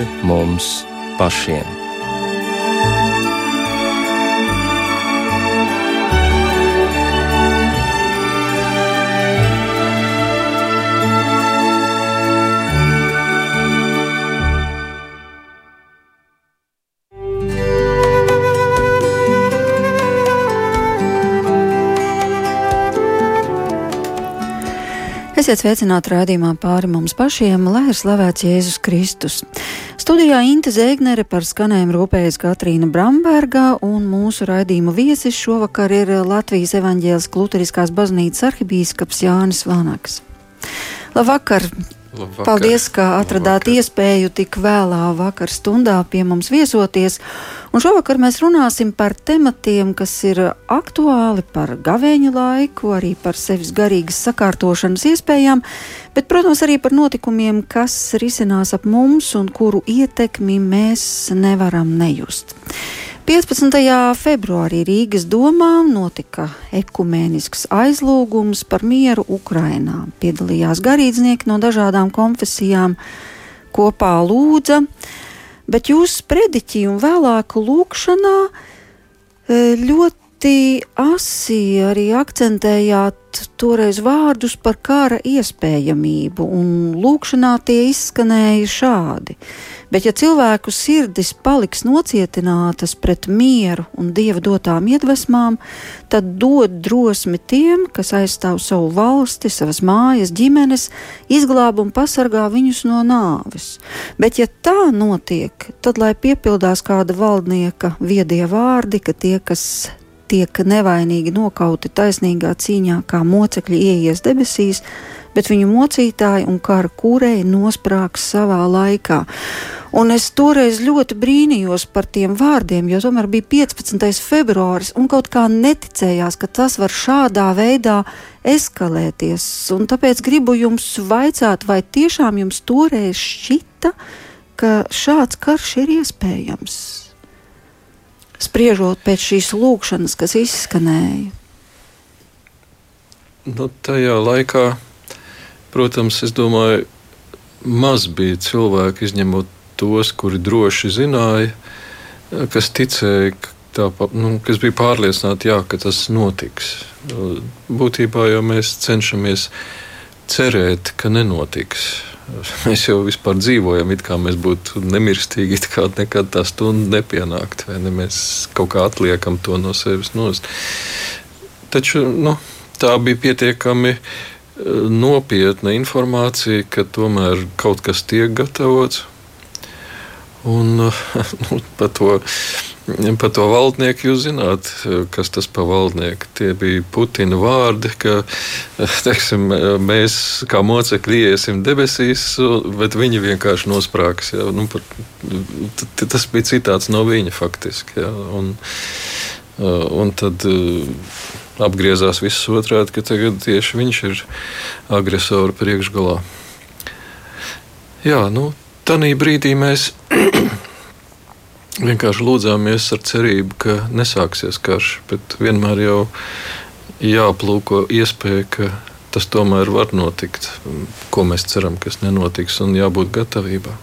pāri mums pašiem. Esiet sveicināti rādījumā pāri mums pašiem, lai ir slavēts Jēzus Kristus. Studijā Inte Zēgnere par skanējumu rūpējas Katrīna Bramberga, un mūsu raidījuma viesis šovakar ir Latvijas evaņģēlas Kluteriskās baznīcas arhibīskaps Jānis Vanaks. Labvakar! Labvakar. Paldies, ka atradāt Labvakar. iespēju tik vēlā vakar stundā pie mums viesoties. Un šovakar mēs runāsim par tematiem, kas ir aktuāli, par gavēņa laiku, arī par sevis garīgas sakārtošanas iespējām, bet, protams, arī par notikumiem, kas risinās ap mums un kuru ietekmi mēs nevaram nejust. 15. februārī Rīgas domā notika ekumēnisks aizlūgums par mieru Ukrainā. Piedalījās garīdznieki no dažādām konfesijām, kopā lūdza, bet jūsu sprediķī un vēlāku lūkšanā e, ļoti asi arī akcentējāt toreiz vārdus par kara iespējamību, un lūkšanā tie izskanēja šādi. Bet, ja cilvēku sirdis paliks nocietinātas pret mieru un dieva dotām iedvesmām, tad dod drosmi tiem, kas aizstāv savu valsti, savas mājas, ģimenes, izglāb un pasargā viņus no nāves. Bet, ja tā notiek, tad lai piepildās kāda valdnieka viedie vārdi, ka tie, kas tiek nevainīgi nokauti taisnīgā cīņā, kā mocekļi ieies debesīs, bet viņu mocītāji un kara kūrēji nosprāgs savā laikā. Un es toreiz ļoti brīnījos par tiem vārdiem, jo tomēr bija 15. februāris un kaut kā neticējās, ka tas var šādā veidā eskalēties. Un tāpēc gribu jums vaicāt, vai tiešām jums toreiz šķita, ka šāds karš ir iespējams? Spriežot pēc šīs lūkšanas, kas izskanēja. Nu, tajā laikā, protams, es domāju, maz bija cilvēku, izņemot tos, kuri droši zināja, kas ticēja, tā, nu, kas bija pārliecināti, jā, ka tas notiks. Būtībā jau mēs cenšamies cerēt, ka nenotiks. Mēs jau vispār dzīvojam, it kā mēs būtu nemirstīgi, it kā nekad tā stunda nepienākt, vai ne? Mēs kaut kā atliekam to no sevis nost. Taču nu, tā bija pietiekami eh, nopietna informācija, ka tomēr kaut kas tiek gatavots. Un nu, par to, pa to valdnieku jūs zināt, kas tas par valdnieku. Tie bija Putina vārdi, ka teiksim, mēs kā mocekļi iesim debesīs, bet viņi vienkārši nosprāgs. Ja? Nu, par, tas bija citāts no viņa faktiski. Ja? Un, un tad apgriezās viss otrādi, ka tagad tieši viņš ir agresora priekšgalā. Jā, nu, Tanī brīdī mēs vienkārši lūdzāmies ar cerību, ka nesāksies karš, bet vienmēr jau jāaplūko iespēja, ka tas tomēr var notikt, ko mēs ceram, kas nenotiks, un jābūt gatavībā.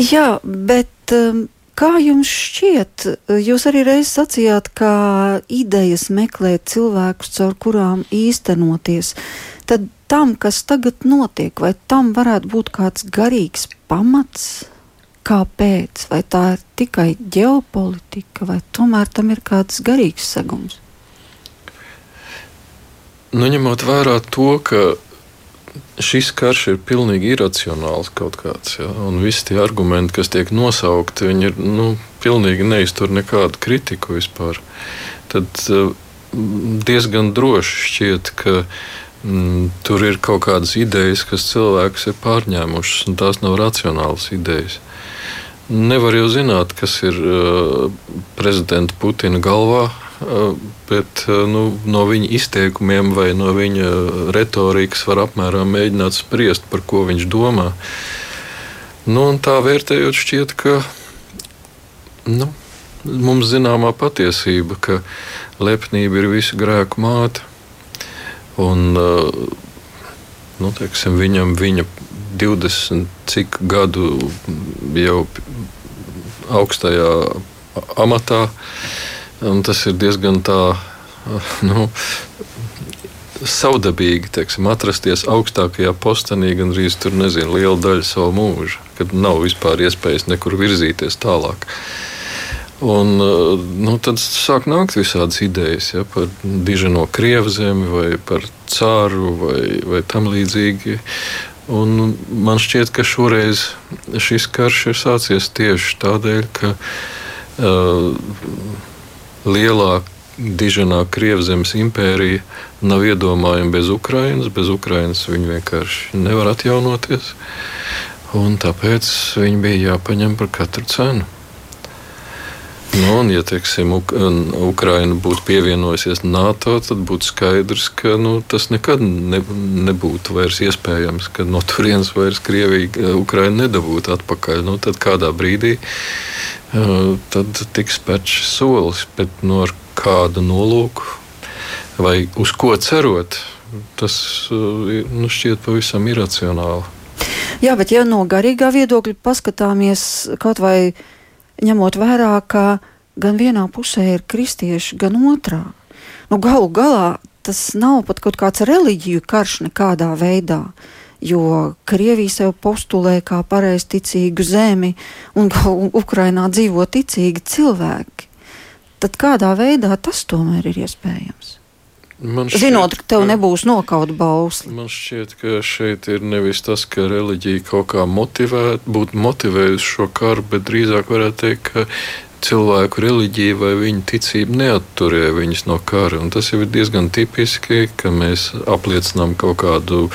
Jā, bet um, kā jums šķiet, jūs arī reiz sacījāt, ka idejas meklēt cilvēkus, caur kurām īstenoties, tad tam, kas tagad notiek, vai tam varētu būt kāds garīgs pamats? Kāpēc? Vai tā ir tikai ģeopolitika, vai tomēr tam ir kāds garīgs segums? Nu, ņemot vērā to, ka šis karš ir pilnīgi iracionāls kaut kāds, ja, un visi tie argumenti, kas tiek nosaukti, viņi ir nu, pilnīgi neiztur nekādu kritiku vispār. Tad uh, diezgan droši šķiet, ka Mm, tur ir kaut kādas idejas, kas cilvēkus ir pārņēmušas, un tās nav racionālas idejas. Nevar jau zināt, kas ir uh, prezidenta Putina galvā, bet uh, nu, no viņa izteikumiem vai no viņa retorikas var apmēram mēģināt spriest, par ko viņš domā. Nu, tā vērtējot, šķiet, ka nu, mums zināmā patiesība, ka lepnība ir visu grēku māte. Un, nu, teiksim, viņam viņa 20 cik gadu jau augstajā amatā. Tas ir diezgan tā, nu, savdabīgi teiksim, atrasties augstākajā postenī, gan arī tur nezinu, lielu daļu savu mūžu, kad nav vispār iespējas nekur virzīties tālāk. Un, nu, tad sāk nākt visādas idejas ja, par diženo krievzemi vai par cāru vai, vai tam līdzīgi. Un man šķiet, ka šoreiz šis karš ir sācies tieši tādēļ, ka uh, lielāka diženā Krievzemes impērija nav iedomājama bez Ukrainas. Bez Ukrainas viņi vienkārši nevar atjaunoties. Un tāpēc viņi bija jāpaņem par katru cenu. Nu, un, ja teiksim, Uk Ukraina būtu pievienojusies NATO, tad būtu skaidrs, ka nu, tas nekad ne, nebūtu vairs iespējams, ka no turienes vairs Krievija Ukraina nedabūtu atpakaļ. Nu, tad kādā brīdī uh, tad tiks spērts šis solis, bet nu, ar kādu nolūku vai uz ko cerot, tas uh, nu, šķiet pavisam iracionāli. Jā, bet ja no garīgā viedokļa paskatāmies kaut vai ņemot vērā, ka gan vienā pusē ir kristieši, gan otrā, nu galu galā tas nav pat kaut kāds reliģiju karš nekādā veidā jo Krievija sev postulē kā pareizticīgu zemi, un Ukrainā dzīvo ticīgi cilvēki tad kādā veidā tas tomēr ir iespējams? Šķiet, Zinot, ka tev nebūs nokauta bausli. Man šķiet, ka šeit ir nevis tas, ka reliģija kaut kā motivē, būtu motivējusi šo karu, bet drīzāk varētu teikt, ka cilvēku reliģija vai viņa ticība neatturēja viņus no kara. Un tas jau ir diezgan tipiski, ka mēs apliecinām kaut kādu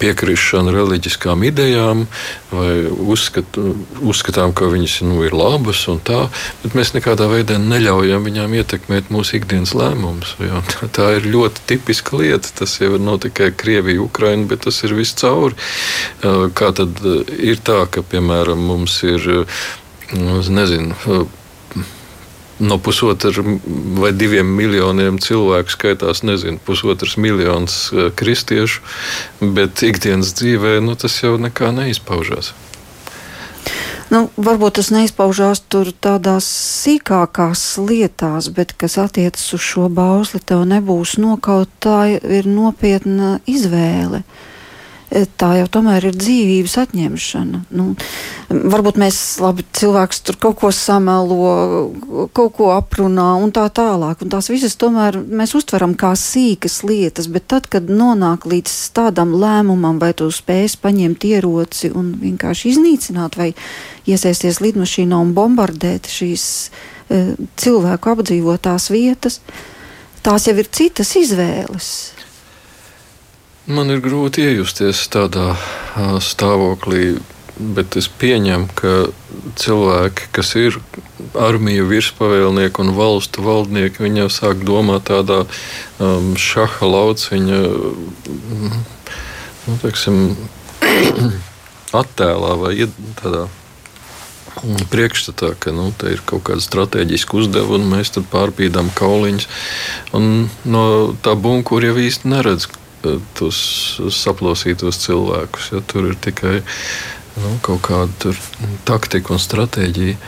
piekrišanu reliģiskām idejām, vai uzskat, uzskatām, ka viņas nu, ir labas un tā, bet mēs nekādā veidā neļaujam viņām ietekmēt mūsu ikdienas lēmumus. Tā ir ļoti tipiska lieta. Tas jau nav tikai Krievija, Ukraina, bet tas ir viscaur. Kā tad ir tā, ka, piemēram, mums ir nezinu, no pusotra vai diviem miljoniem cilvēku skaitās, nezinu, pusotrs miljons eh, kristiešu, bet ikdienas dzīvē nu, tas jau nekā neizpaužās. Nu, varbūt tas neizpaužās tur tādās sīkākās lietās, bet kas attiecas uz šo bausli, tev nebūs nokaut, tā ir nopietna izvēle. Uh, tā jau tomēr ir dzīvības atņemšana. Nu, varbūt mēs labi cilvēks tur kaut ko samelo, kaut ko aprunā un tā tālāk. Un tās visas tomēr mēs uztveram kā sīkas lietas, bet tad, kad nonāk līdz tādam lēmumam, vai tu spēj paņemt ieroci un vienkārši iznīcināt vai iesaisties lidmašīnā un bombardēt šīs e, cilvēku apdzīvotās vietas, tās jau ir citas izvēles. Man ir grūti iejusties tādā stāvoklī, bet es pieņemu, ka cilvēki, kas ir armiju virspavēlnieki un valstu valdnieki, viņi jau sāk domāt tādā um, šaha lauciņa nu, teiksim, attēlā vai tādā priekšstatā, ka nu, te ir kaut kāda strateģiska uzdevuma, un mēs pārpīdām kauliņus. No tā bunkura jau īsti neredz, tos saplosītos cilvēkus. Ja, tur ir tikai nu, kaut kāda taktika un stratēģija.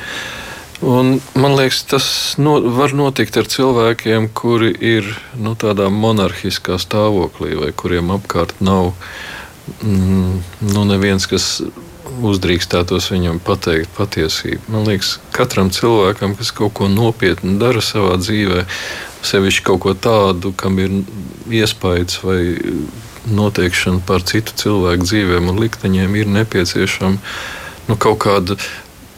Un, man liekas, tas no, var notikt ar cilvēkiem, kuri ir nu, tādā monarhiskā stāvoklī, vai kuriem apkārt nav mm, nu, neviens, kas uzdrīkstētos viņam pateikt patiesību. Man liekas, katram cilvēkam, kas kaut ko nopietnu dara savā dzīvē, sevišķi kaut ko tādu, kam ir iespējas vai noteikšana par citu cilvēku dzīvēm un likteņiem, ir nepieciešama nu, kaut kāda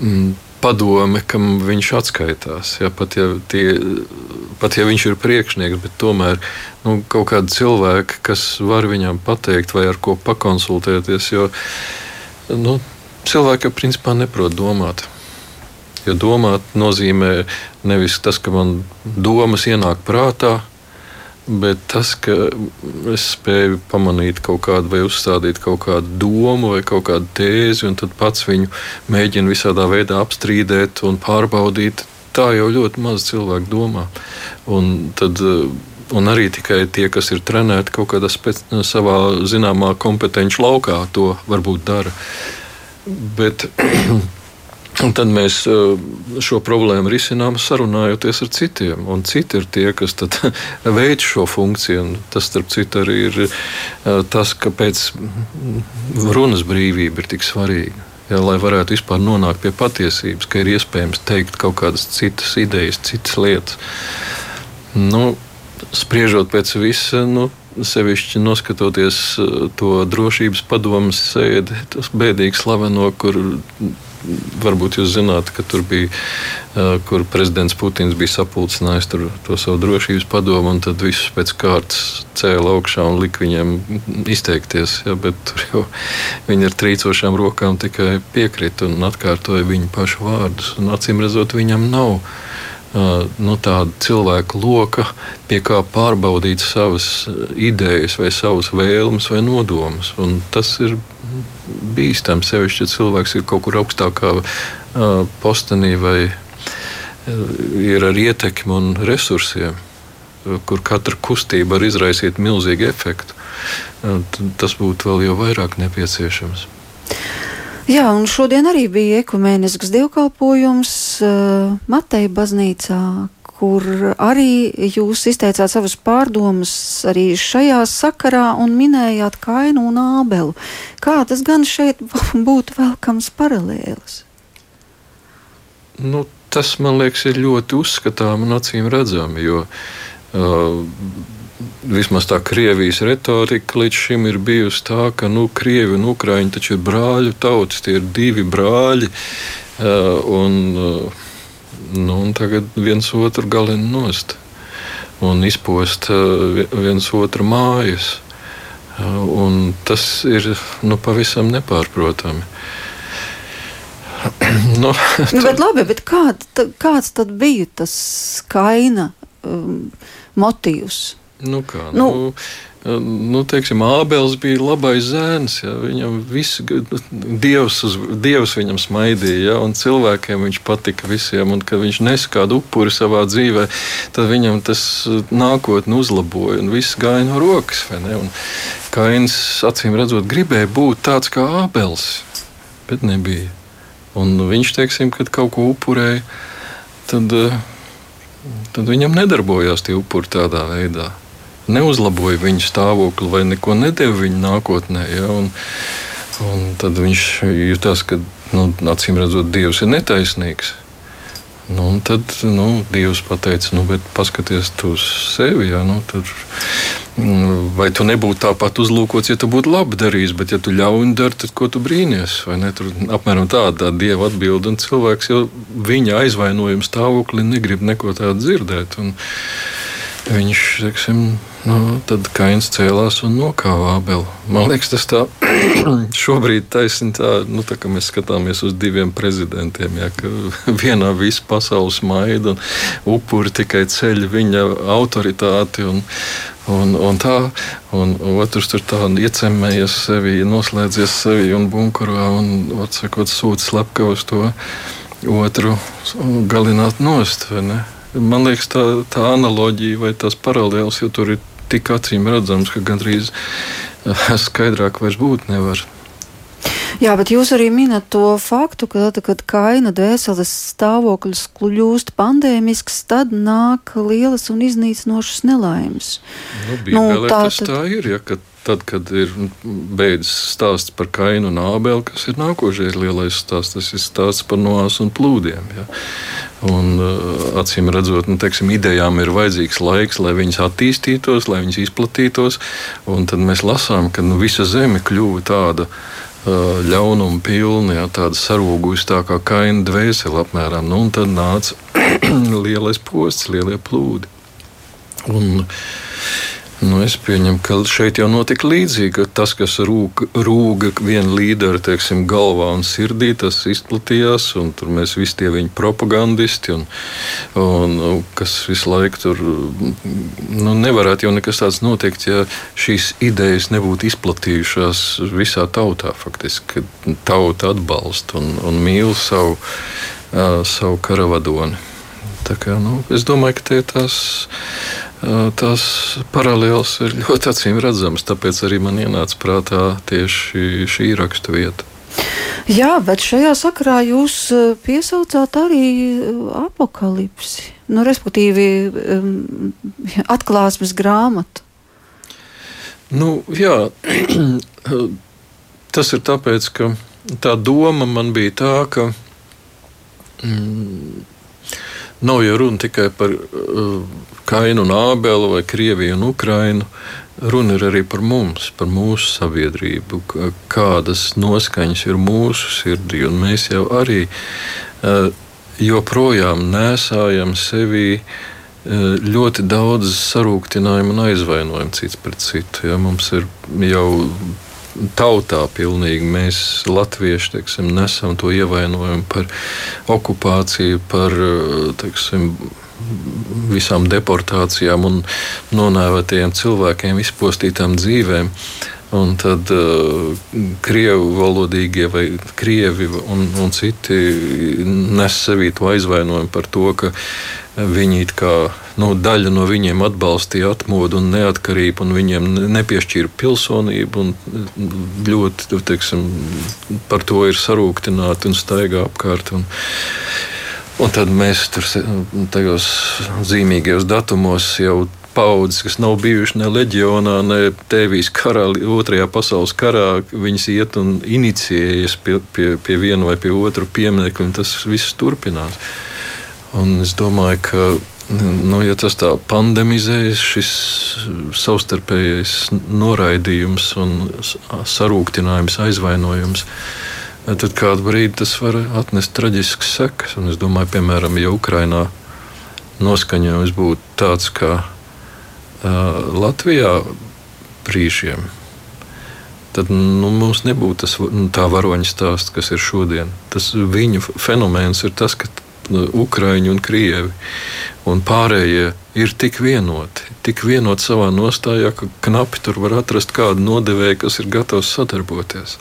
mm, padome, kam viņš atskaitās. Ja, pat, ja tie, pat ja viņš ir priekšnieks, bet tomēr nu, kaut kāda cilvēka, kas var viņam pateikt vai ar ko pakonsultēties. Jo, nu, cilvēki principā neprot domāt. Jo domāt nozīmē nevis tas, ka man domas ienāk prātā, bet tas, ka es spēju pamanīt kaut kādu vai uzstādīt kaut kādu domu vai kaut kādu tēzi, un tad pats viņu mēģinu visādā veidā apstrīdēt un pārbaudīt. Tā jau ļoti maz cilvēku domā. Un tad uh, un arī tikai tie, kas ir trenēti kaut kādā spēc, savā zināmā kompetenci laukā, to varbūt dara. Bet tad mēs šo problēmu risinām sarunājoties ar citiem. Un citi ir tie, kas veic šo funkciju. Un tas, starp citu, arī ir tas, kāpēc runas brīvība ir tik svarīga. Ja, lai varētu vispār nonākt pie patiesības, ka ir iespējams teikt kaut kādas citas idejas, citas lietas. Nu, spriežot pēc visa, nu, sevišķi noskatoties to drošības padomus sēdi, tas bēdīgi slaveno, kur varbūt jūs zināt, ka tur bija, kur prezidents Putins bija sapulcinājis to savu drošības padomu, un tad visus pēc kārtas cēla augšā un lika viņiem izteikties. Ja, bet tur jau viņi ar trīcošām rokām tikai piekrita un atkārtoja viņu pašu vārdus. Acīm redzot, viņam nav nu, tāda cilvēka loka, pie kā pārbaudīt savas idejas, vai savas vēlmes vai nodomus. Un tas ir bīstami. Sevišķi, ja cilvēks ir kaut kur augstākā uh, postenī vai ir ar ietekmi un resursiem, kur katra kustība var izraisīt milzīgu efektu, tas būtu vēl vairāk nepieciešams. Jā, un šodien arī bija ekumēnisks dievkalpojums uh, Mateja baznīcā, kur arī jūs izteicāt savas pārdomas arī šajā sakarā un minējāt Kainu un Ābelu. Kā tas gan šeit būtu velkams paralēlis? Nu, tas, man liekas, ir ļoti uzskatām un acīm redzami, jo uh, vismaz tā Krievijas retorika līdz šim ir bijusi tā, ka nu, Krievi un Ukraiņi taču ir brāļu tautas, tie ir divi brāļi. Uh, un, uh, Nu, tagad viens otru galina nost un izpost uh, viens otru mājas. Un tas ir nu, pavisam nepārprotami. nu, nu, bet labi, bet kād, kāds tad bija tas kaina um, motīvs? Nu kā, nu, nu, nu, teiksim, Ābels bija labais zēns. Ja, viņam viss, dievs, uz, dievs viņam smaidīja, ja, un cilvēkiem viņš patika visiem. Un, kad viņš nesa kādu upuri savā dzīvē, tad viņam tas nākotnē uzlaboja, un viss gāja no rokas. Kains, acīm redzot, gribēja būt tāds kā Ābels, bet nebija. Un viņš, teiksim, kad kaut ko upurēja, tad, tad viņam nedarbojās tie upuri tādā veidā neuzlaboja viņa stāvokli vai neko nedēva viņa nākotnē. Ja? Un, un tad viņš jutās, ka nu, acīm redzot, Dievs ir netaisnīgs. Nu, tad nu, Dievs pateica, nu, paskaties uz sevi. Ja, nu, tad, mm, vai tu nebūtu tāpat uzlūkots, ja tu būtu labi darījis, bet ja tu ļauni dari, tad ko tu brīnies? Tur apmēram tāda tā Dieva atbilde, un cilvēks jau viņa aizvainojuma stāvoklī negrib neko tādu dzirdēt. Un, viņš, teiksim, Nu, tad Kains cēlās un nokāva Ābelu. Man liekas, tas tā šobrīd taisnība tā, nu, tā, ka mēs skatāmies uz diviem prezidentiem. Ja, vienā visu pasaules maida un upuri tikai ceļ viņa autoritāti. Un, Un, un tā, un otrs tur tā iecemējies sevi, noslēdzies sevi un bunkurā un, atsakot, sūta slepkavu uz to otru galināt nost. Man liekas, tā, tā analoģija vai tās paralēlas, jo tur ir tik acīm redzams, ka gandrīz eh, skaidrāk vairs būt nevar. Jā, bet jūs arī minat to faktu, ka tad, kad kaina dvēseles stāvoklis kļūst pandēmisks, tad nāk lielas un iznīcinošas nelaimes. Nu, nu, tā, tad... tā ir, ja, kad tad, kad ir beidzis stāsts par kainu un ābeli, kas ir nākošais lielais stāsts, tas ir stāsts par noās un plūdiem. Ja. Un, uh, acīm redzot, nu, teiksim, idejām ir vajadzīgs laiks, lai viņas attīstītos, lai viņas izplatītos. Tad mēs lasām, ka nu, visa zeme kļuva tāda uh, ļaunuma pilna, ja, tāda sarūgusi tā kā kaina dvēsele apmēram. Nu, un tad nāca lielais posts, lielie plūdi. Un, Nu, es pieņemu, ka šeit jau notika līdzīgi. Tas, kas rūga, rūga viena līdera teiksim, galvā un sirdī, tas izplatījās. Tur mēs visi tie viņa propagandisti, un, un, kas visu laiku tur nu, nevarētu jau nekas tāds notikt, ja šīs idejas nebūtu izplatījušās visā tautā. Faktiski, tauta atbalsta un, un mīl savu, savu karavadoni. Tā kā, nu, es domāju, ka tie ir tās tās paralēlas ir ļoti acīm redzamas. Tāpēc arī man ienāca prātā tieši šī rakstu vieta. Jā, bet šajā sakarā jūs piesaucāt arī apakalipsi, nu, respektīvi atklāsmes grāmatu. Nu, jā, tas ir tāpēc, ka tā doma man bija tā, ka mm, nav jau runa tikai par uh, Kainu un Ābelu vai Krieviju un Ukrainu. Runa ir arī par mums, par mūsu sabiedrību, kādas noskaņas ir mūsu sirdī. Mēs jau arī uh, joprojām nesājam sevī uh, ļoti daudz sarūktinājumu un aizvainojumu cits pret citu. Ja? Mums ir jau tautā pilnīgi mēs, latvieši, teiksim, nesam to ievainojumu par okupāciju, par teiksim, visām deportācijām un nonāvētajiem cilvēkiem, izpostītām dzīvēm. Un tad uh, krievu valodīgie vai krievi un, un citi nes sevī to aizvainojumu par to, ka viņi kā nu, daļa no viņiem atbalstīja atmodu un neatkarību, un viņiem nepiešķīra pilsonību. Ļoti teiksim, par to ir sarūktināti un staigā apkārt. Un, Un tad mēs tur tajos zīmīgajos datumos jau paudzes, kas nav bijušas ne leģionā, ne Tēvijas karā, otrajā pasaules karā, viņas iet un inicijējas pie, pie, pie viena vai pie otru pieminiektu, un tas viss turpinās. Un es domāju, ka nu, ja tas tā pandemizējas, šis savstarpējais noraidījums un sarūktinājums, aizvainojums tad kādu brīdi tas var atnest traģiskas sekas. Un es domāju, piemēram, ja Ukrainā noskaņojums būtu tāds, kā uh, Latvijā brīžiem, tad nu, mums nebūtu tas, nu, tā varoņa stāsts, kas ir šodien. Tas viņu fenomens ir tas, ka Ukrāņi un Krievi un pārējie ir tik vienoti, tik vienoti savā nostājā, ka knapi tur var atrast kādu nodevēju, kas ir gatavs sadarboties.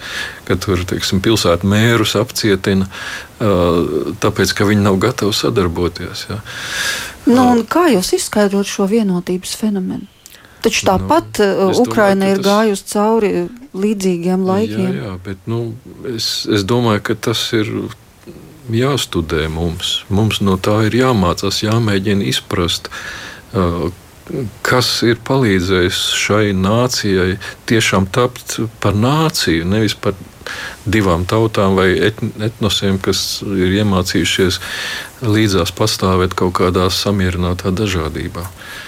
Kad tur pilsētu mērus apcietina, tāpēc ka viņi nav gatavi sadarboties. Ja. Nu, kā jūs izskaidrot šo vienotības fenomenu? Taču tāpat nu, Ukraina ir tas... gājusi cauri līdzīgiem laikiem. Jā, jā bet nu, es, es domāju, ka tas ir jāstudē mums. Mums no tā ir jāmācās, jāmēģina izprast. Uh, kas ir palīdzējis šai nācijai tiešām tapt par nāciju, nevis par divām tautām vai etnosiem, kas ir iemācījušies līdzās pastāvēt kaut kādā samierinātā dažādībā. Uh,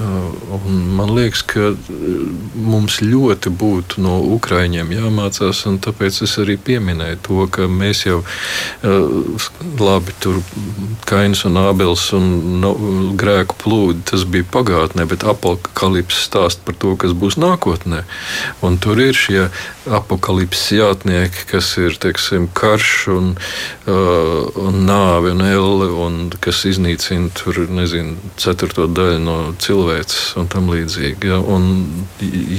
un man liekas, ka uh, mums ļoti būtu no Ukraiņiem jāmācās, un tāpēc es arī pieminēju to, ka mēs jau uh, labi tur Kains un Ābels un no, grēku plūdi, tas bija pagātnē, bet apakalips stāst par to, kas būs nākotnē. Un tur ir šie apakalips jātnieki, kas ir, teiksim, karš un, uh, un nāve un elle, un kas iznīcina tur, nezinu, ceturto daļu no cilvēkiem cilvēks un tam līdzīgi. Ja, un,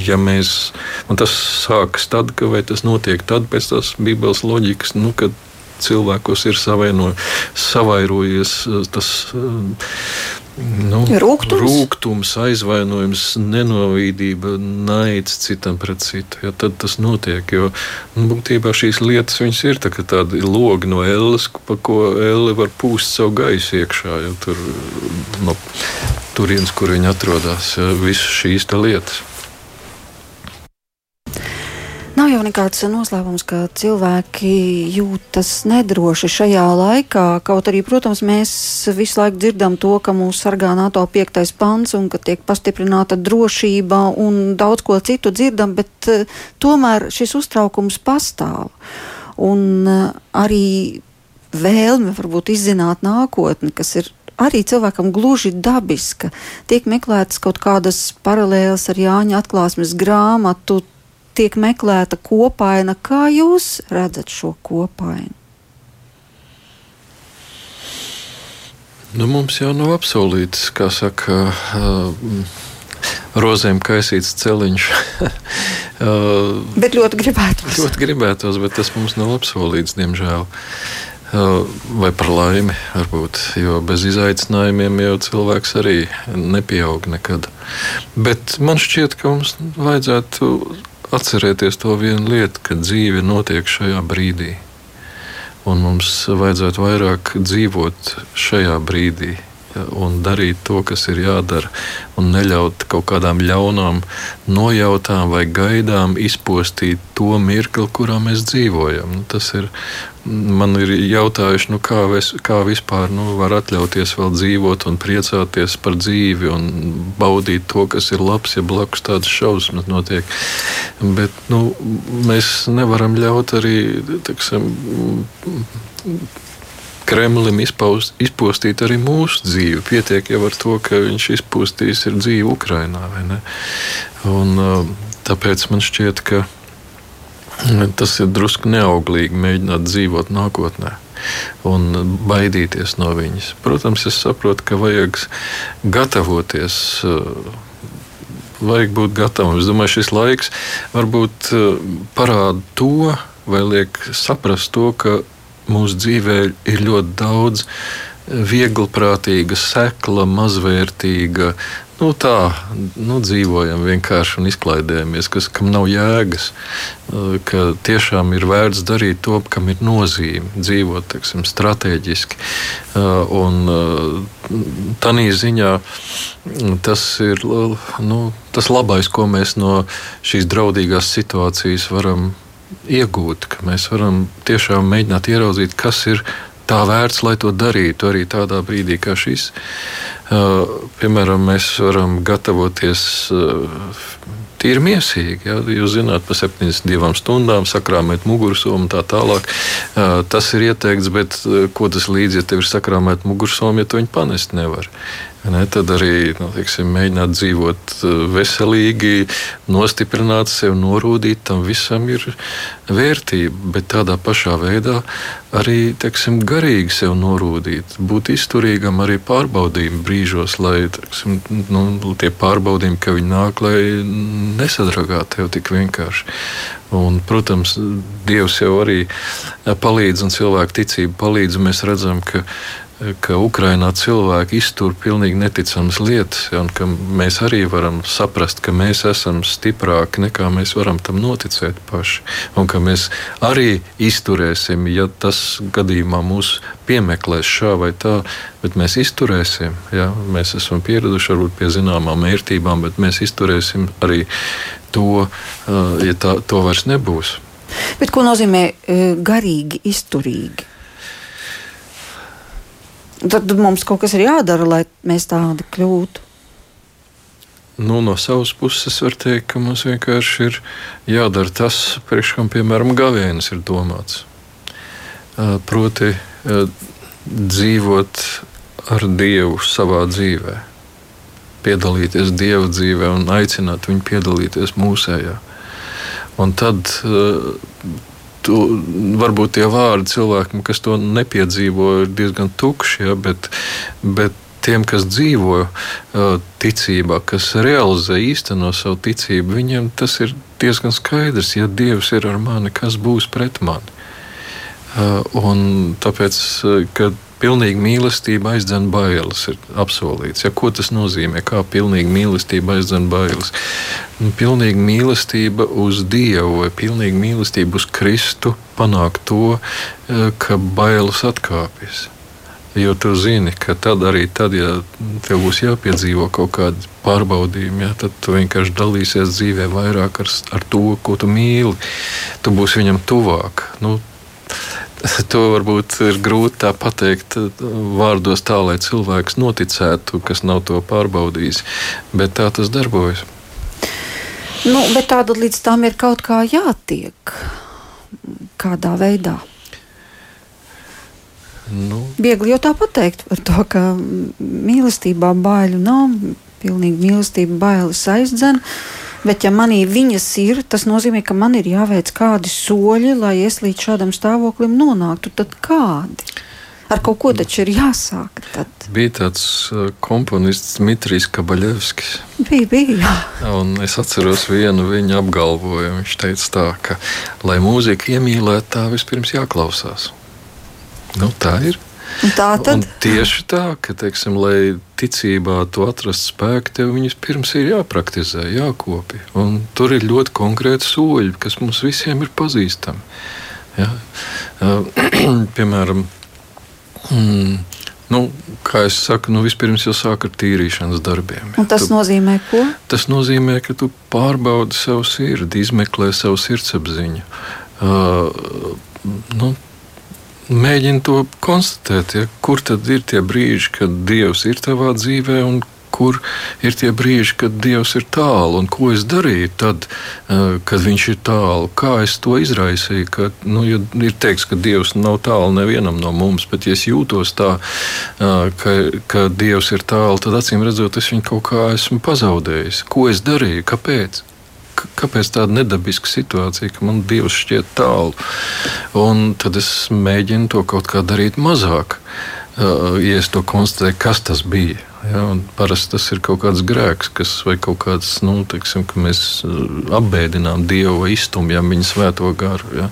ja mēs, un tas sākas tad, ka vai tas notiek tad pēc tās Bībeles loģikas, nu, kad cilvēkos ir savaino, savairojies tas. Nu, rūkums. rūkums, aizvainojums, nenovīdība, naids citam pret citu. Ja, tad tas notiek. Jo nu, būtībā šīs lietas ir tā, tādi logi no elles, pa ko elle var pūst savu gaisu iekšā. Ja, tur, no turienes, kur viņi atrodas, visas šīs lietas. Nav jau nekāds noslēpums, ka cilvēki jūtas nedroši šajā laikā. Kaut arī, protams, mēs visu laiku dzirdam to, ka mūs sargā NATO piektais pants un ka tiek pastiprināta drošība un daudz ko citu dzirdam, bet uh, tomēr šis uztraukums pastāv. Un uh, arī vēlme varbūt izzināt nākotni, kas ir arī cilvēkam gluži dabiska. Tiek meklētas kaut kādas paralēlas ar Jāņa atklāsmes grāmatu, tiek meklēta kopaina. Kā jūs redzat šo kopainu? Nu, mums jau nav apsolīts, kā saka, uh, rozēm kaisīts celiņš. uh, bet ļoti gribētos. Ļoti gribētos, bet tas mums nav apsolīts, diemžēl. vai par laimi, varbūt, jo bez izaicinājumiem jau cilvēks arī nepieaug nekad. Bet man šķiet, ka mums vajadzētu atcerēties to vienu lietu, ka dzīve notiek šajā brīdī. Un mums vajadzētu vairāk dzīvot šajā brīdī, un darīt to, kas ir jādara, un neļaut kaut kādām ļaunām nojautām vai gaidām izpostīt to mirkli, kurā mēs dzīvojam. Nu, tas ir. Man ir jautājuši, nu, kā, ves, kā vispār nu, var atļauties vēl dzīvot un priecāties par dzīvi un baudīt to, kas ir labs, ja blakus tādas šausmas notiek. Bet nu, mēs nevaram ļaut arī teksim, Kremlim izpaust, izpostīt arī mūsu dzīvi. Pietiek jau ar to, ka viņš izpostīs dzīvi Ukrajinā. Un, um, tāpēc man šķiet, ka tas ir drusku neauglīgi mēģināt dzīvot nākotnē un baidīties no viņas. Protams, es saprotu, ka vajag gatavoties. Uh, vajag būt gatavam. Es domāju, šis laiks varbūt uh, parāda to, vai liek saprast to, ka mūsu dzīvē ir ļoti daudz vieglprātīga, sekla, mazvērtīga. Nu, tā nu, dzīvojam vienkārši un izklaidējamies, kas, kam nav jēgas. Ka tiešām ir vērts darīt to, kam ir nozīme, dzīvot teksim, strateģiski. Un tādā ziņā tas ir nu, tas labais, ko mēs no šīs draudīgās situācijas varam iegūt, ka mēs varam tiešām mēģināt ieraudzīt, kas ir tā vērts, lai to darītu arī tādā brīdī, kā šis. Uh, piemēram, mēs varam gatavoties uh, tīri miesīgi. Ja? Jūs zināt, pa 72 stundām sakrāmēt mugursomu un tā tālāk. Uh, tas ir ieteikts, bet uh, ko tas līdzi, ja tev ir sakrāmēt mugursomu, ja tu viņu panest nevar? Ne, tad arī nu, teiksim, mēģināt dzīvot uh, veselīgi, nostiprināt sevi, norūdīt tam visam ir vērtība. Bet tādā pašā veidā arī teiksim, garīgi sevi norūdīt, būt izturīgam arī pārbaudījumu brīžos, lai teiksim, nu, tie pārbaudījumi, ka viņi nāk, lai nesadragā tev tik vienkārši. Un, protams, Dievs jau arī palīdz, un cilvēku ticība palīdz. Mēs redzam, ka ka Ukrainā cilvēki iztur pilnīgi neticamas lietas, ja, un ka mēs arī varam saprast, ka mēs esam stiprāki nekā mēs varam tam noticēt paši. Un ka mēs arī izturēsim, ja tas gadījumā mūs piemeklēs šā vai tā, bet mēs izturēsim. Ja, mēs esam pieraduši varbūt pie zināmām vērtībām, bet mēs izturēsim arī to, ja tā, to vairs nebūs. Bet ko nozīmē garīgi izturīgi? Tad mums kaut kas ir jādara, lai mēs tādi kļūtu. Nu, no savas puses var teikt, ka mums vienkārši ir jādara tas, priekš kam, piemēram, gavienis ir domāts. Proti, dzīvot ar Dievu savā dzīvē, piedalīties Dieva dzīvē un aicināt viņu piedalīties mūsējā. Un tad tu, varbūt tie vārdi cilvēkam, kas to nepiedzīvo, ir diezgan tukši, ja, bet, bet tiem, kas dzīvo ticībā, kas realizē īsteno savu ticību, viņiem tas ir diezgan skaidrs. Ja Dievs ir ar mani, kas būs pret mani? Un tāpēc, kad Pilnīga mīlestība aizdzen bailes, ir apsolīts. Ja, ko tas nozīmē? Kā pilnīga mīlestība aizdzen bailes? Nu, pilnīga mīlestība uz Dievu vai pilnīga mīlestība uz Kristu panāk to, eh, ka bailes atkāpjas. Jo tu zini, ka tad arī tad, ja tev būs jāpiedzīvo kaut kādi pārbaudījumi, ja, tad tu vienkārši dalīsies dzīvē vairāk ar, ar to, ko tu mīli. Tu būsi viņam tuvāk. Nu, To varbūt ir grūti pateikt vārdos tā, lai cilvēks noticētu, kas nav to pārbaudījis. Bet tā tas darbojas. Nu, bet tāda līdz tam ir kaut kā jātiek. Kādā veidā? Nu. Viegli jau tā pateikt par to, ka mīlestībā baiļu nav, pilnīgi mīlestība bailes aizdzen. Uh, Bet, ja manī viņas ir, tas nozīmē, ka man ir jāveic kādi soļi, lai es līdz šādam stāvoklim nonāktu. Tad kādi? Ar kaut ko taču ir jāsāk. Tad. Bija tāds uh, komponists Dmitrijs Kabaļevskis. Bija, bija. Jā. Un es atceros vienu viņa apgalvojumu. Viņš teica, tā, ka, lai mūziku iemīlētu, tā vispirms jāklausās. Nu, tā ir. Tā tad Un tieši tā, ka, teiksim, lai ticībā to atrast spēku, tev viņus pirms ir jāpraktizē, jākopja. Un tur ir ļoti konkrēti soļi, kas mums visiem ir pazīstami. Ja? Piemēram, mm, nu, kā jau saku, nu, vispirms jau sāk ar tīrīšanas darbiem. Un tas tu, nozīmē ko? Tas nozīmē, ka tu pārbaudi savu sirdi, izmeklē savu sirdsapziņu. Uh, nu, mēģini to konstatēt, ja, kur tad ir tie brīži, kad Dievs ir tavā dzīvē un kur ir tie brīži, kad Dievs ir tālu un ko es darīju tad, eh, kad Viņš ir tālu. Kā es to izraisīju? Ka, nu, ir teikts, ka Dievs nav tālu nevienam no mums, bet ja es jūtos tā, eh, ka, ka Dievs ir tālu, tad acīm redzot, es viņu kaut kā esmu pazaudējis. Ko es darīju? Kāpēc? Kāpēc tāda nedabiska situācija, ka man Dievs šķiet tālu. Un tad es mēģinu to kaut kā darīt mazāk. Uh, ja es to konstatēju, kas tas bija. Ja, parasti tas ir kaut kāds grēks, kas, vai kaut kāds, nu, teiksim, ka mēs uh, apbēdinām Dievu vai iztumjam viņa svēto garu. Ja.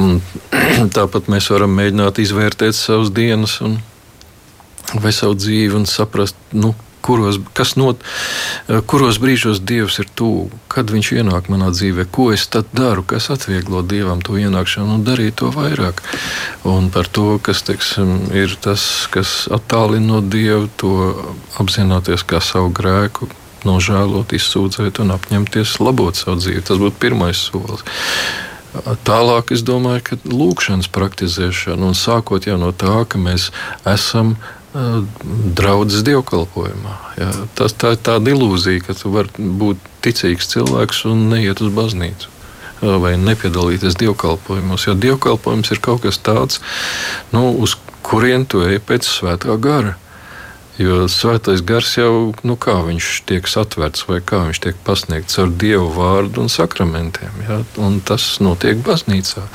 Un, tāpat mēs varam mēģināt izvērtēt savas dienas un, vai savu dzīvi un saprast, nu, kuros, not, eh, kuros brīžos Dievs ir tuvu, kad Viņš ienāk manā dzīvē, ko es tad daru, kas atvieglo Dievam to ienākšanu un darīt to vairāk. Un par to, kas teiksim, ir tas, kas attālina no Dieva, to apzināties kā savu grēku. Nožēlot, izsūdzēt un apņemties labot savu dzīvi. Tas būtu pirmais solis. Tālāk es domāju, ka lūkšanas praktizēšana un sākot jau no tā, ka mēs esam draudzes dievkalpojumā. Ja? Tas, tā ir tāda ilūzija, ka tu vari būt ticīgs cilvēks un neiet uz baznīcu. Vai nepiedalīties dievkalpojumos. Jo dievkalpojums ir kaut kas tāds, nu, uz kurien tu ej pēc svētā gara. Jo svētais gars jau, nu kā viņš tiek satverts vai kā viņš tiek pasniegts ar dievu vārdu un sakramentiem. Ja? Un tas notiek baznīcā.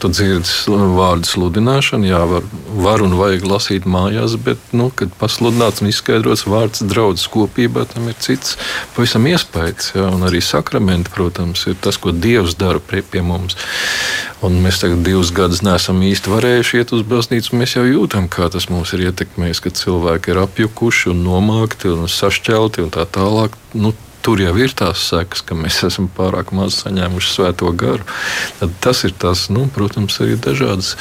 Tu dzirdi vārdu sludināšanu, jā, var, var un vajag lasīt mājās, bet, nu, kad pasludināts un izskaidrots vārds draudzes kopībā, tam ir cits pavisam iespējas. Ja? Un arī sakramenti, protams, ir tas, ko Dievs dara pie, pie mums. Un mēs tagad divus gadus neesam īsti varējuši iet uz baznīcu. Mēs jau jūtam, kā tas mūs ir ietekmējis, kad cilvēki ir apjukuši un nomākti un sašķelti un tā tālāk. Nu, Tur jau ir tās sekas, ka mēs esam pārāk maz saņēmuši svēto garu. Tad tas ir tas, nu, protams, arī dažādas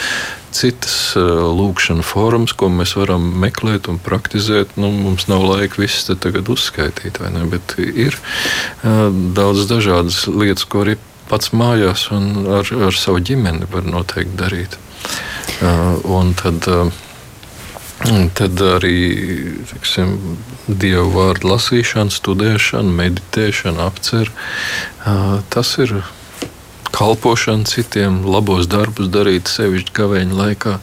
citas uh, lūkšanas formas, ko mēs varam meklēt un praktizēt. Nu, mums nav laika visas tagad uzskaitīt, ne? Bet ir uh, daudz dažādas lietas, ko arī pats mājās un ar, ar savu ģimeni var noteikti darīt. Uh, un tad, uh, tad arī tiksim, dievu vārdu lasīšana, studēšana, meditēšana, apcer. Tas ir kalpošana citiem, labos darbus darīt sevišķi gavēņa laikā.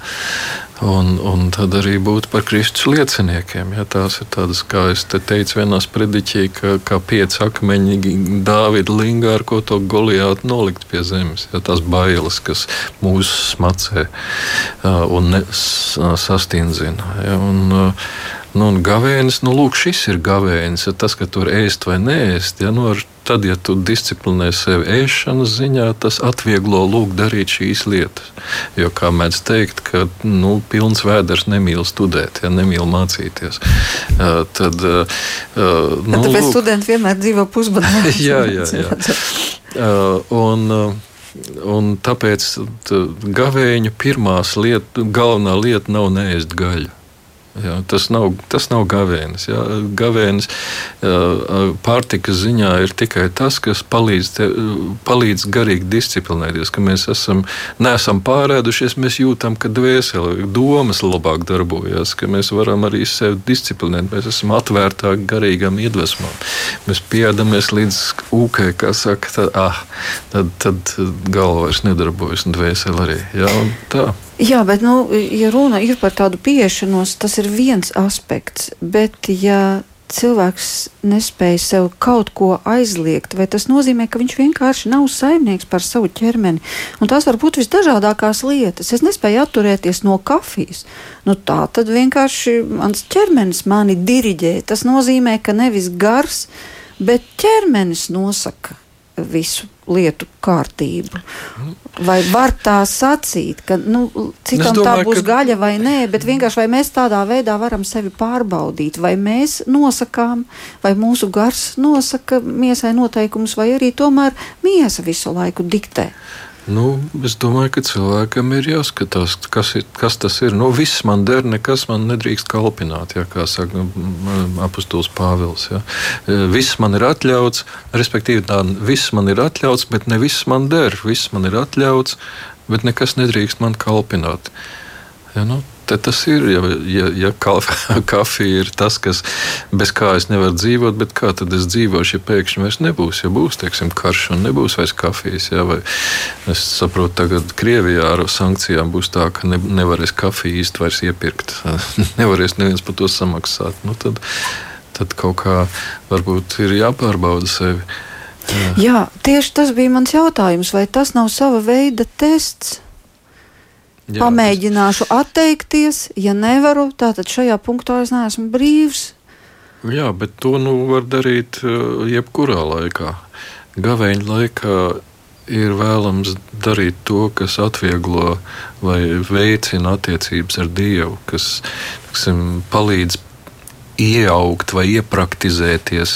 Un, un tad arī būt par Kristus lieciniekiem. Ja, tās ir tādas, kā es te teicu, vienā sprediķī, ka, kā pieci akmeņi Dāvida lingā, ar ko to goliātu nolikt pie zemes. Ja, tās bailes, kas mūs smacē un ne, sastindzina. Ja, un, Nu, un gavēnis, nu, lūk, šis ir gavēnis. Ja tas, ka tur ēst vai nēst, ja, nu, tad, ja tu disciplinē sevi ēšanas ziņā, tas atvieglo lūk darīt šīs lietas. Jo, kā mēdz teikt, ka nu, pilns vēders nemīl studēt, ja nemīl mācīties. Uh, tad, uh, nu, tāpēc lūk, studenti vienmēr dzīvo pusbadā. jā, jā, jā. Uh, un, uh, Un tāpēc gavēņa pirmā lieta, galvenā lieta nav neēst gaļu. Jā, tas, nav, tas nav gavēnis. Jā. Gavēnis pārtikas ziņā ir tikai tas, kas palīdz, te, palīdz garīgi disciplinēties. Ka mēs esam, neesam pārēdušies, mēs jūtam, ka dvēsele, domas labāk darbojas, ka mēs varam arī sevi disciplinēt. Mēs esam atvērtāki garīgam iedvesmam. Mēs pieedamies līdz ūkai, kā saka, tad, ah, tad, tad galva vairs nedarbojas un dvēsele arī. Jā, tā. Jā, bet, nu, ja runa ir par tādu pieešanos, tas ir viens aspekts. Bet, ja cilvēks nespēja sev kaut ko aizliegt, vai tas nozīmē, ka viņš vienkārši nav saimnieks par savu ķermeni? Un tās var būt visdažādākās lietas. Es nespēju atturēties no kafijas. Nu, tā tad vienkārši mans ķermenis mani diriģē. Tas nozīmē, ka nevis gars, bet ķermenis nosaka visu lietu kārtību. Vai var tā sacīt, ka nu, citam domāju, tā būs ka... gaļa vai nē, bet vienkārši vai mēs tādā veidā varam sevi pārbaudīt, vai mēs nosakām, vai mūsu gars nosaka miesai noteikumus, vai arī tomēr miesa visu laiku diktē. Nu, es domāju, ka cilvēkam ir jāskatās, kas, ir, kas tas ir. Nu, viss man der, nekas man nedrīkst kalpināt, ja, kā saka nu, apustulis Pāvils. Ja. E, viss man ir atļauts, respektīvi, tā, viss man ir atļauts, bet ne viss man der. Viss man ir atļauts, bet nekas nedrīkst man kalpināt. Ja, nu, tas ir. Ja, ja, ja kafija ir tas, kas bez kā es nevaru dzīvot, bet kā tad es dzīvošu, ja pēkšņi vairs nebūs, ja būs teiksim, karš un nebūs vairs kafijas. Ja, vai es saprotu, tagad Krievijā ar sankcijām būs tā, ka ne, nevarēs kafiju īsti vairs iepirkt. nevarēs neviens par to samaksāt. Nu, tad, tad kaut kā varbūt ir jāpārbauda sevi. Jā. Jā, tieši tas bija mans jautājums. Vai tas nav sava veida tests? Jā, Pamēģināšu es... atteikties, ja nevaru, tad šajā punktā es neesmu brīvs. Jā, bet to nu var darīt uh, jebkurā laikā. Gaveņa laikā ir vēlams darīt to, kas atvieglo vai veicina attiecības ar Dievu, kas tiksim, palīdz ieaugt vai iepraktizēties,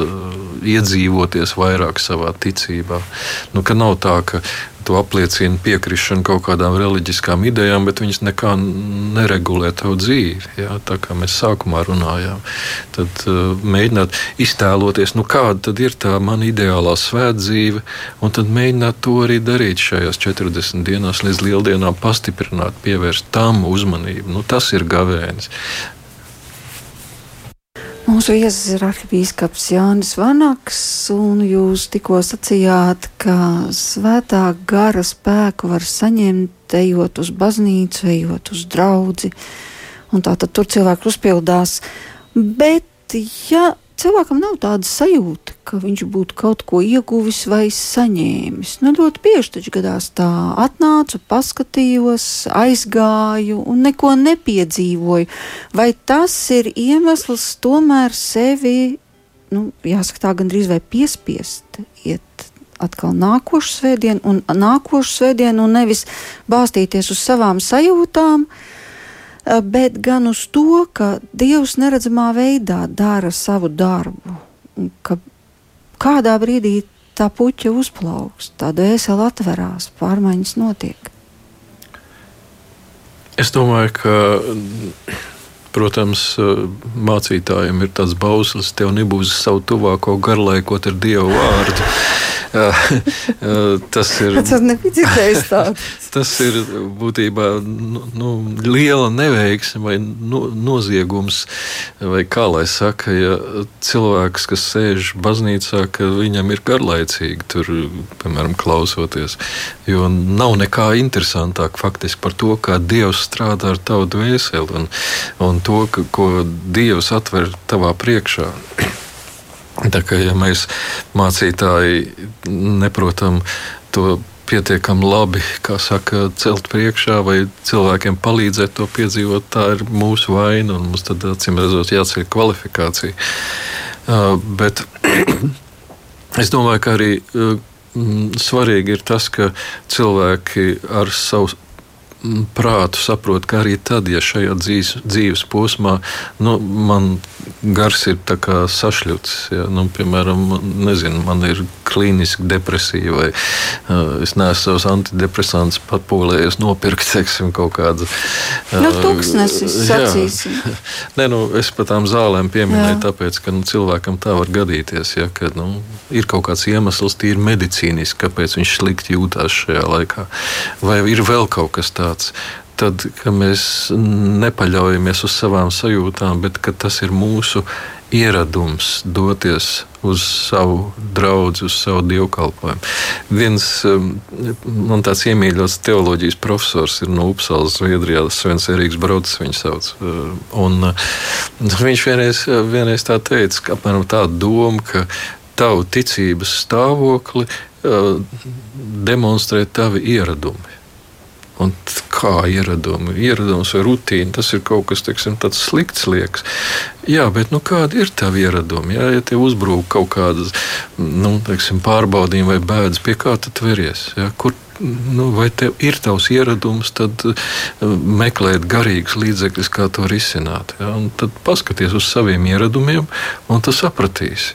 uh, iedzīvoties vairāk savā ticībā. Nu, nav tā, ka to apliecina piekrišanu kaut kādām reliģiskām idejām, bet viņas nekā neregulē tavu dzīvi. Jā, tā kā mēs sākumā runājām, tad uh, mēģināt iztēloties, nu, kāda ir tā mana ideālā svētdzīve, un tad mēģināt to arī darīt šajās 40 dienās līdz lieldienām, pastiprināt, pievērst tam uzmanību. Nu, tas ir gavēnis. Mūsu viesis ir arhibīskaps Jānis Vanaks, un jūs tikko sacījāt, ka svētā gara spēku var saņemt, ejot uz baznīcu, ejot uz draudzi, un tā tad tur cilvēki uzpildās. Bet, ja cilvēkam nav tāda sajūta, ka viņš būtu kaut ko ieguvis vai saņēmis. Nu, ļoti bieži taču gadās tā, atnācu, paskatījos, aizgāju un neko nepiedzīvoju. Vai tas ir iemesls tomēr sevi, nu, jāsaka tā, gandrīz vai piespiest iet atkal nākošu svētdienu un nākošu svētdienu un nevis bāstīties uz savām sajūtām, uh, bet gan uz to, ka Dievs neredzamā veidā dara savu darbu. Ka kādā brīdī tā puķa uzplauks, tā dvēsele atverās, pārmaiņas notiek. Es domāju, ka, protams, mācītājiem ir tāds bauslis, tev nebūs savu tuvāko garlaikot ar Dievu vārdu. tas ir. Tas dzirdējis tāds. tas ir būtībā nu, nu, liela neveiksme vai nu, noziegums, vai kā lai saka, ja cilvēks, kas sēž baznīcā, ka viņam ir garlaicīgi tur, piemēram, klausoties. Jo nav nekā interesantāk faktiski par to, kā Dievs strādā ar tavu dvēseli un, un to, ka, ko Dievs atver tavā priekšā. Tā kā ja mēs mācītāji neprotam to pietiekami labi, kā saka, celt priekšā vai cilvēkiem palīdzēt to piedzīvot, tā ir mūsu vaina un mums tad acīm redzot jāceļ kvalifikācija. Uh, bet es domāju, ka arī uh, svarīgi ir tas, ka cilvēki ar savu prātu saprot, ka arī tad, ja šajā dzīves, dzīves posmā nu, man gars ir sašļuts, ja, nu, piemēram, nezinu, man ir klīniska depresija, vai uh, es neesmu savus antidepresantus pat polējies nopirkt, teiksim, kaut kādu. Uh, nu, tūkstnesis. Nē, nu, es par tām zālēm pieminēju, jā. tāpēc, ka nu, cilvēkam tā var gadīties, ja, ka nu, ir kaut kāds iemesls tīri medicīniski, kāpēc viņš slikti jūtās šajā laikā. Vai ir vēl kaut kas tāds? Tad, kad mēs nepaļaujamies uz savām sajūtām, bet tas ir mūsu ieradums doties uz savu draugu, uz savu dievkalpojumu. Viens um, man tāds iemīļots teoloģijas profesors ir no Upsalas, Zviedrijā, Svens Erīks Brods, viņu sauc. Uh, un uh, viņš vienreiz, vienreiz tā teica, ka apmēram tāda doma, ka tavu ticības stāvokli uh, demonstrē tavi ieradumi. Un kā ieradumi, ieradums vai rutīna, tas ir kaut kas teiksim, tāds slikts, liekas. Jā, bet nu, kādi ir tavi ieradumi? Jā, ja tev uzbrūk kaut kādas nu, teiksim, pārbaudījumi vai bēdas, pie kā tu veries? Jā, kur, nu, vai tev ir tavs ieradums, tad meklēt garīgus līdzekļus, kā to risināt. Jā, tad paskaties uz saviem ieradumiem, un tu sapratīsi,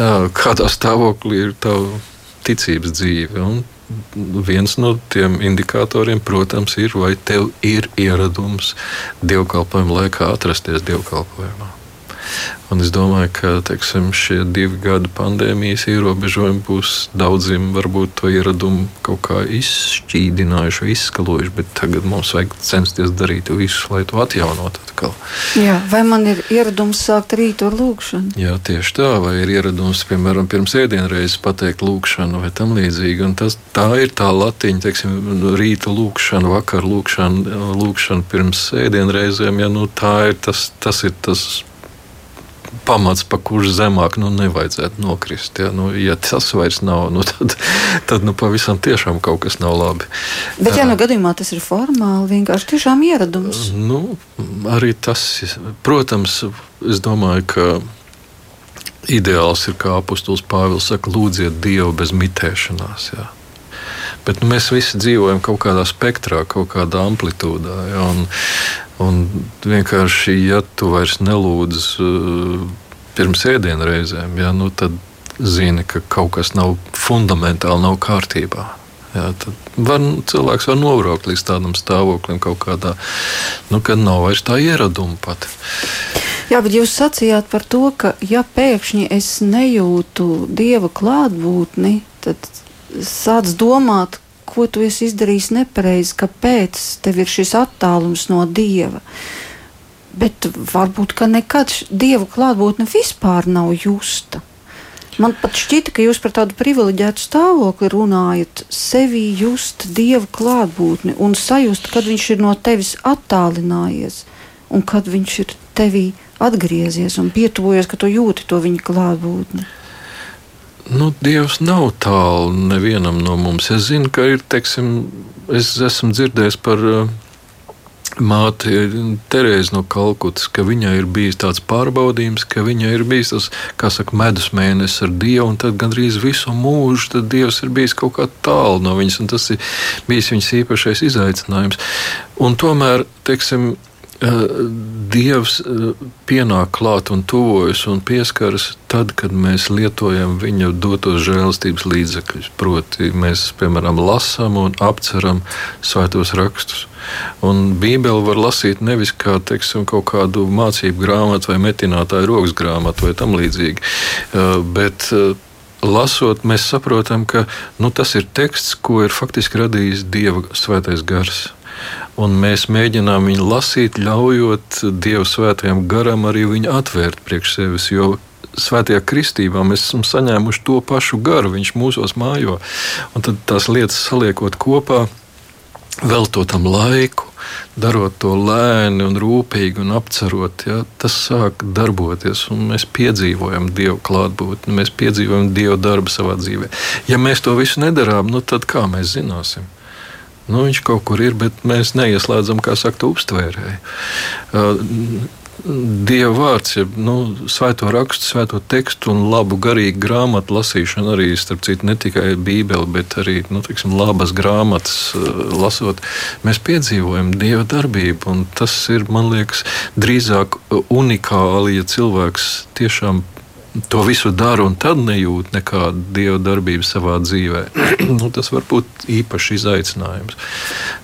jā, kādā stāvoklī ir tava ticības dzīve. Un viens no tiem indikatoriem, protams, ir, vai tev ir ieradums dievkalpojuma laikā atrasties dievkalpojumā. Un es domāju, ka teiksim, šie divi gadi pandēmijas ierobežojumi būs daudziem varbūt to ieradumu kaut kā izšķīdinājuši, izskalojuši, bet tagad mums vajag censties darīt visu, lai to atjaunotu atkal. Jā, vai man ir ieradums sākt rītu ar lūgšanu? Jā, tieši tā, vai ir ieradums, piemēram, pirms ēdienreizes pateikt lūgšanu vai tam līdzīgi. Un tas, tā ir tā latiņa, teiksim, rīta lūgšana, vakar lūgšana, lūgšana pirms ēdienreizēm, ja nu, tā ir tas, tas ir tas pamats, pa kurš zemāk nu, nevajadzētu nokrist. Ja, nu, ja tas vairs nav, nu, tad, tad nu, pavisam tiešām kaut kas nav labi. Bet, ja nu gadījumā tas ir formāli, vienkārši tiešām ieradums. Nu, arī tas, protams, es domāju, ka. Ideāls ir, kā apustulis Pāvils saka, lūdziet Dievu bez mitēšanās. Jā. Bet nu, mēs visi dzīvojam kaut kādā spektrā, kaut kādā amplitūdā. Ja, un, un vienkārši, ja tu vairs nelūdz uh, pirms ēdienreizēm, ja, nu, tad zini, ka kaut kas nav fundamentāli nav kārtībā. Jā, var, cilvēks var nobraukt līdz tādam stāvoklim, kādā, nu, kad nav vairs tā ieraduma pat. Jā, bet jūs sacījāt par to, ka ja pēkšņi es nejūtu dieva klātbūtni, tad sāc domāt, ko tu esi izdarījis nepareizi, kāpēc tev ir šis attālums no dieva. Bet varbūt nekad dieva klātbūtne vispār nav justa. Man pat šķita, ka jūs par tādu privileģētu stāvokli runājat, sevi just dieva klātbūtni un sajust, kad viņš ir no tevis attālinājies un kad viņš ir tevī atgriezies un pietuvojies, ka tu jūti to viņa klātbūtni. Nu, Dievs nav tālu nevienam no mums. Es zinu, ka ir, teiksim, es esmu dzirdējis par uh, māti Terēzi no Kalkutas, ka viņai ir bijis tāds pārbaudījums, ka viņai ir bijis tas, kā saka, medus mēnesis ar Dievu, un tad gandrīz visu mūžu Dievs ir bijis kaut kā tālu no viņas, un tas ir bijis viņas īpašais izaicinājums. Un tomēr, teiksim, Eh, Dievs eh, pienāk klāt un tuvojas un pieskaras tad, kad mēs lietojam viņa dotos žēlstības līdzekļus. Proti, mēs, piemēram, lasām un apceram svētos rakstus. Un Bībeli var lasīt nevis kā teiksim, kaut kādu mācību grāmatu vai metinātāju rokas grāmatu vai tam līdzīgi, eh, bet lasot, mēs saprotam, ka nu, tas ir teksts, ko ir faktiski radījis Dieva svētais gars. Un mēs mēģinām viņu lasīt, ļaujot Dieva svētajam garam arī viņu atvērt priekš sevis. Jo svētajā kristībā mēs esam saņēmuši to pašu garu, viņš mūsos mājo. Un tad tās lietas saliekot kopā, veltot tam laiku, darot to lēni un rūpīgi un apcerot, ja, tas sāk darboties. Mēs piedzīvojam Dieva klātbūtni, mēs piedzīvojam Dieva darbu savā dzīvē. Ja mēs to visu nedarām, nu tad kā mēs zināsim? Nu, viņš kaut kur ir, bet mēs neieslēdzam, kā saka, uztvērēju. Uh, Dieva vārds, ja nu, svēto rakstu, svēto tekstu un labu garīgu grāmatu lasīšana arī, starp citu, ne tikai Bībeli, bet arī nu, tiksim, labas grāmatas lasot, mēs piedzīvojam Dieva darbību. Tas ir, man liekas, drīzāk unikāli, ja cilvēks tiešām to visu dara un tad nejūt nekādu dieva darbību savā dzīvē. nu, tas var būt īpašs izaicinājums.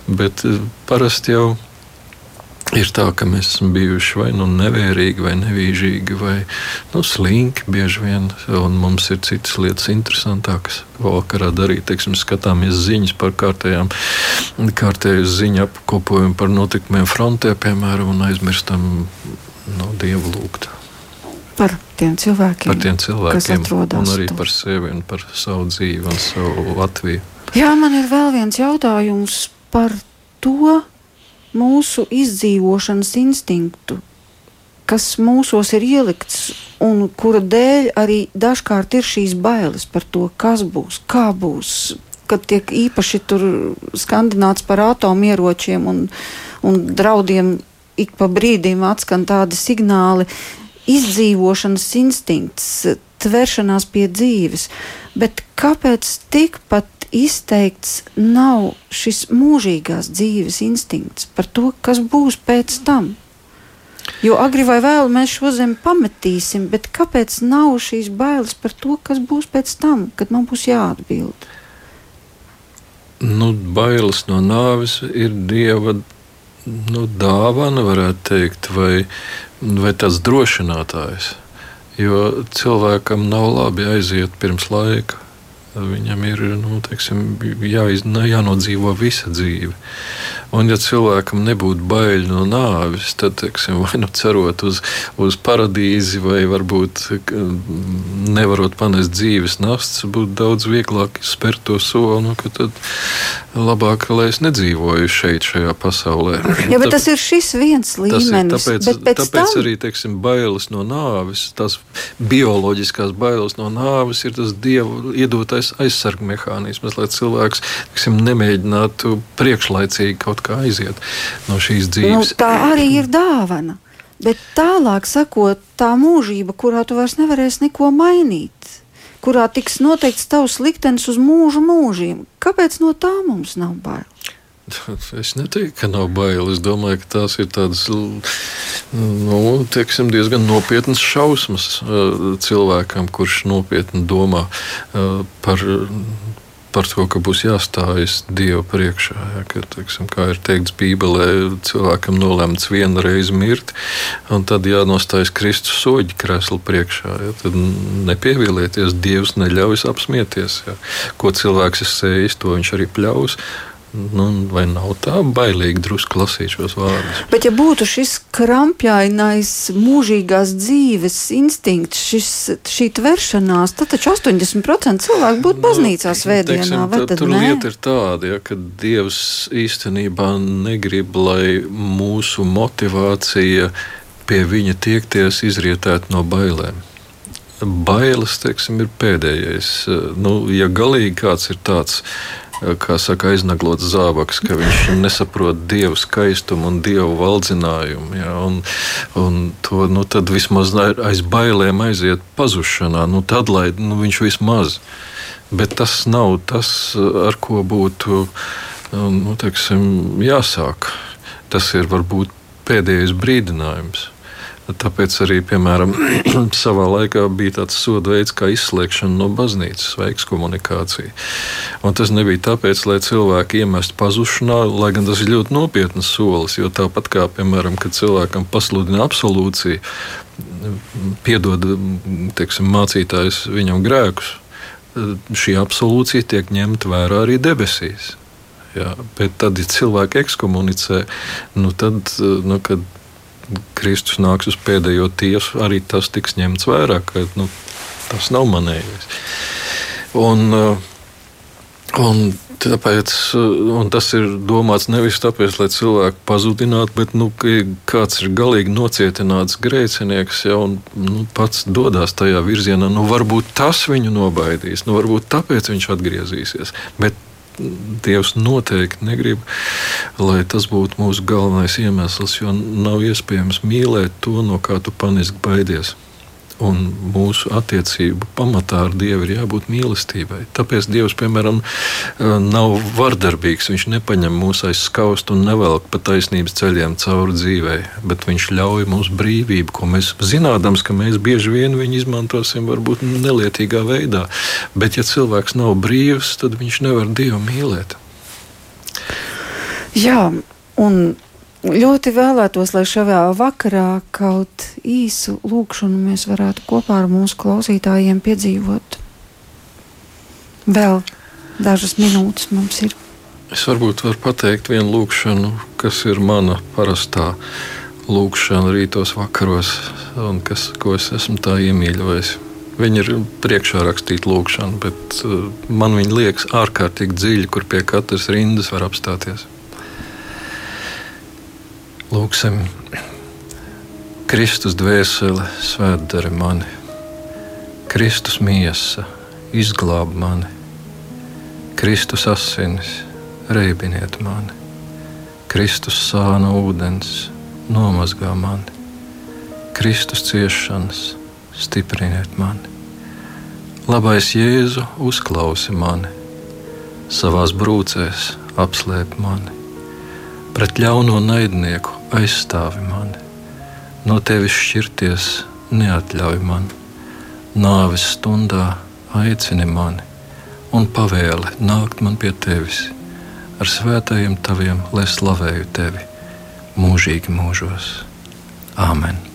Bet eh, parasti jau ir tā, ka mēs esam bijuši vai nu nevērīgi, vai nevīžīgi, vai nu, slinki bieži vien, un mums ir citas lietas interesantākas. Vakarā darīt, teiksim, skatāmies ziņas par kārtējām, kārtēju ziņu apkopojumu par notikumiem frontē, piemēram, un aizmirstam no nu, dievu lūgt par tiem cilvēkiem, par tiem cilvēkiem un arī tur. par sevi un par savu dzīvi un savu Latviju. Jā, man ir vēl viens jautājums par to mūsu izdzīvošanas instinktu, kas mūsos ir ielikts un kura dēļ arī dažkārt ir šīs bailes par to, kas būs, kā būs, kad tiek īpaši skandināts par atomieročiem un, un draudiem ik pa brīdim atskan tādi signāli, izdzīvošanas instinkts, tveršanās pie dzīves. Bet kāpēc tikpat izteikts nav šis mūžīgās dzīves instinkts par to, kas būs pēc tam? Jo agri vai vēlu mēs šo zemi pametīsim, bet kāpēc nav šīs bailes par to, kas būs pēc tam, kad man būs jāatbild? Nu, bailes no nāves ir dieva nu, dāvana, varētu teikt, vai, vai tāds drošinātājs. Jo cilvēkam nav labi aiziet pirms laika. Viņam ir nu, teiksim, jāiz, jānodzīvo visa dzīve. Un, ja cilvēkam nebūtu bail no nāves, tad, teiksim, vai nu cerot uz, uz paradīzi, vai varbūt nevarot panest dzīves nastas, būtu daudz vieglāk spērt to soli. Nu, tad labāk, lai es nedzīvoju šeit, šajā pasaulē. Jā, bet Tāp, tas ir šis viens līmenis. Tas ir, tāpēc tāpēc tam... arī teiksim, bailes no nāves, tās bioloģiskās bailes no nāves ir tas dievu iedotais aizsargu mehānisms, lai cilvēks teiksim, nemēģinātu priekšlaicīgi kaut kā aiziet no šīs nu, dzīves. Nu, tā arī ir dāvana. Bet tālāk sakot, tā mūžība, kurā tu vairs nevarēsi neko mainīt, kurā tiks noteikts tavs liktenis uz mūžu mūžiem, kāpēc no tā mums nav bail? Es neteiktu, ka nav bail. Es domāju, ka tās ir tādas nu, teiksim, diezgan nopietnas šausmas cilvēkam, kurš nopietni domā par par to, ka būs jāstājas Dieva priekšā. Ja, ka, teiksim, kā ir teikts Bībelē, cilvēkam nolemts vienu reizi mirt, un tad jānostājas Kristus soļu krēslu priekšā. Ja, tad nepievilieties, Dievs neļauj apsmieties. Ja. Ko cilvēks ir sējis, to viņš arī pļaus. Nu, vai nav tā bailīgi drusku lasīt šos vārdus? Bet, ja būtu šis krampjainais, mūžīgās dzīves instinkts, šis, šī tveršanās, tad taču 80% cilvēku būtu nu, baznīcā svētdienā. Nu, tā, tur ne? lieta ir tāda, ja, ka Dievs īstenībā negrib, lai mūsu motivācija pie viņa tiekties izrietētu no bailēm bailes teiksim, ir pēdējais. Nu, ja galīgi kāds ir tāds kā saka, aiznaglots zābaks, ka viņš nesaprot dievu skaistumu un dievu valdzinājumu. Ja, un, un to nu, vismaz aiz bailēm aiziet pazušanā, nu, tad lai nu, viņš vismaz. Bet tas nav tas, ar ko būtu nu, teiksim, jāsāk. Tas ir varbūt pēdējais brīdinājums. Tāpēc arī, piemēram, savā laikā bija tāds soda veids, kā izslēgšana no baznīcas vai ekskomunikācija. Un tas nebija tāpēc, lai cilvēki iemestu pazušanā, lai gan tas ir ļoti nopietns solis. Jo tāpat kā, piemēram, kad cilvēkam pasludina absolūciju, piedod teiksim, mācītājs viņam grēkus, šī absolūcija tiek ņemta vērā arī debesīs. Jā, bet tad, ja cilvēki ekskomunicē, nu tad, nu, kad Kristus nāks uz pēdējo tiesu, arī tas tiks ņemts vērā, ka nu, tas nav manējais. Un, uh, un Tāpēc un tas ir domāts nevis tāpēc, lai cilvēku pazudinātu, bet nu, kāds ir galīgi nocietināts grēcinieks jau nu, pats dodas tajā virzienā. Nu, varbūt tas viņu nobaidīs, nu, varbūt tāpēc viņš atgriezīsies. Bet Dievs noteikti negrib, lai tas būtu mūsu galvenais iemesls, jo nav iespējams mīlēt to, no kā tu paniski baidies. Un mūsu attiecību pamatā ar Dievu ir jābūt mīlestībai. Tāpēc Dievs, piemēram, nav vardarbīgs. Viņš nepaņem mūs aiz skaustu un nevelk pa taisnības ceļiem cauri dzīvei, bet viņš ļauj mums brīvību, ko mēs zinādams, ka mēs bieži vien viņu izmantosim varbūt nelietīgā veidā. Bet, ja cilvēks nav brīvs, tad viņš nevar Dievu mīlēt. Jā, un Ļoti vēlētos, lai šajā vakarā kaut īsu lūkšanu mēs varētu kopā ar mūsu klausītājiem piedzīvot. Vēl dažas minūtes mums ir. Es varbūt varu pateikt vienu lūkšanu, kas ir mana parastā lūkšana rītos vakaros, un kas, ko es esmu tā iemīļojis. Viņa ir priekšā rakstīta lūkšana, bet uh, man viņa liekas ārkārtīgi dziļa, kur pie katras rindas var apstāties. Lūksim, Kristus dvēsele svētdara mani, Kristus miesa izglāb mani, Kristus asinis, reibiniet mani, Kristus sāna ūdens, nomazgā mani, Kristus ciešanas, stipriniet mani. Labais Jēzu, uzklausi mani, savās brūcēs apslēp mani, pret ļauno naidnieku aizstāvi mani, no tevis šķirties neatļauj man, nāves stundā aicini mani un pavēli nākt man pie tevis. Ar svētajiem taviem, lai slavēju tevi mūžīgi mūžos. Āmen!